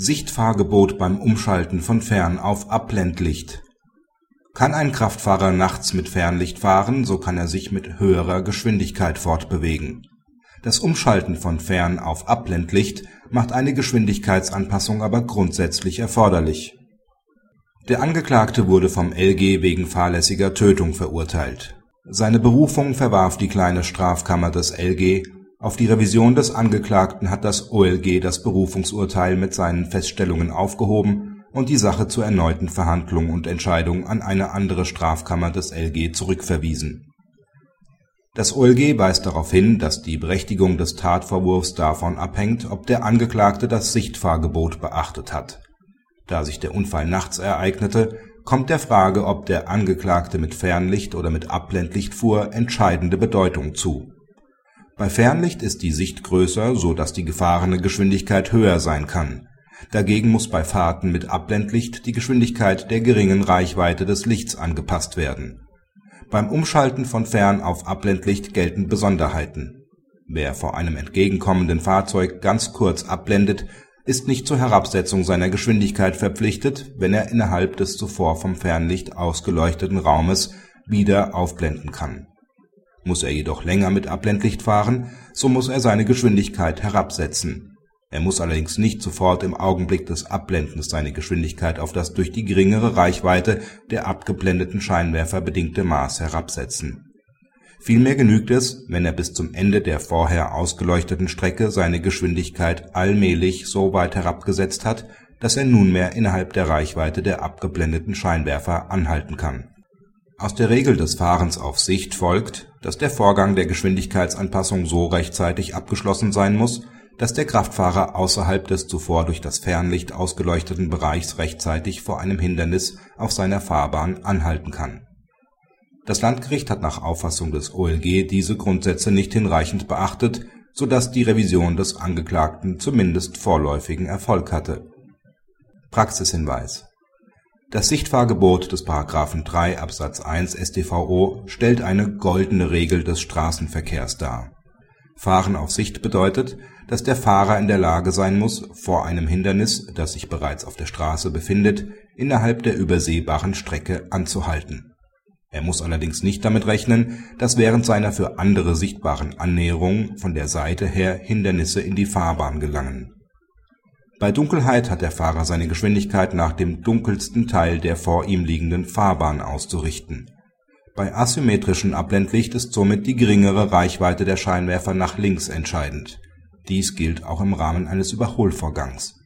Sichtfahrgebot beim Umschalten von Fern - auf Abblendlicht Kann ein Kraftfahrer nachts mit Fernlicht fahren, so kann er sich mit höherer Geschwindigkeit fortbewegen. Das Umschalten von Fern - auf Abblendlicht macht eine Geschwindigkeitsanpassung aber grundsätzlich erforderlich. Der Angeklagte wurde vom LG wegen fahrlässiger Tötung verurteilt. Seine Berufung verwarf die Kleine Strafkammer des LG auf die Revision des Angeklagten hat das OLG das Berufungsurteil mit seinen Feststellungen aufgehoben und die Sache zur erneuten Verhandlung und Entscheidung an eine andere Strafkammer des LG zurückverwiesen. Das OLG weist darauf hin, dass die Berechtigung des Tatvorwurfs davon abhängt, ob der Angeklagte das Sichtfahrgebot beachtet hat. Da sich der Unfall nachts ereignete, kommt der Frage, ob der Angeklagte mit Fernlicht oder mit Abblendlicht fuhr, entscheidende Bedeutung zu bei Fernlicht ist die Sicht größer, so dass die gefahrene Geschwindigkeit höher sein kann. Dagegen muss bei Fahrten mit Abblendlicht die Geschwindigkeit der geringen Reichweite des Lichts angepasst werden. Beim Umschalten von Fern - auf Abblendlicht gelten Besonderheiten. Wer vor einem entgegenkommenden Fahrzeug ganz kurz abblendet, ist nicht zur Herabsetzung seiner Geschwindigkeit verpflichtet, wenn er innerhalb des zuvor vom Fernlicht ausgeleuchteten Raumes wieder aufblenden kann muss er jedoch länger mit Abblendlicht fahren, so muss er seine Geschwindigkeit herabsetzen. Er muss allerdings nicht sofort im Augenblick des Abblendens seine Geschwindigkeit auf das durch die geringere Reichweite der abgeblendeten Scheinwerfer bedingte Maß herabsetzen. Vielmehr genügt es, wenn er bis zum Ende der vorher ausgeleuchteten Strecke seine Geschwindigkeit allmählich so weit herabgesetzt hat, dass er nunmehr innerhalb der Reichweite der abgeblendeten Scheinwerfer anhalten kann aus der Regel des Fahrens auf Sicht folgt, dass der Vorgang der Geschwindigkeitsanpassung so rechtzeitig abgeschlossen sein muss, dass der Kraftfahrer außerhalb des zuvor durch das Fernlicht ausgeleuchteten Bereichs rechtzeitig vor einem Hindernis auf seiner Fahrbahn anhalten kann. Das Landgericht hat nach Auffassung des OLG diese Grundsätze nicht hinreichend beachtet, so dass die Revision des Angeklagten zumindest vorläufigen Erfolg hatte. Praxishinweis das Sichtfahrgebot des § 3 Absatz 1 StVO stellt eine goldene Regel des Straßenverkehrs dar. Fahren auf Sicht bedeutet, dass der Fahrer in der Lage sein muss, vor einem Hindernis, das sich bereits auf der Straße befindet, innerhalb der übersehbaren Strecke anzuhalten. Er muss allerdings nicht damit rechnen, dass während seiner für andere sichtbaren Annäherungen von der Seite her Hindernisse in die Fahrbahn gelangen bei Dunkelheit hat der Fahrer seine Geschwindigkeit nach dem dunkelsten Teil der vor ihm liegenden Fahrbahn auszurichten. Bei asymmetrischem Abblendlicht ist somit die geringere Reichweite der Scheinwerfer nach links entscheidend. Dies gilt auch im Rahmen eines Überholvorgangs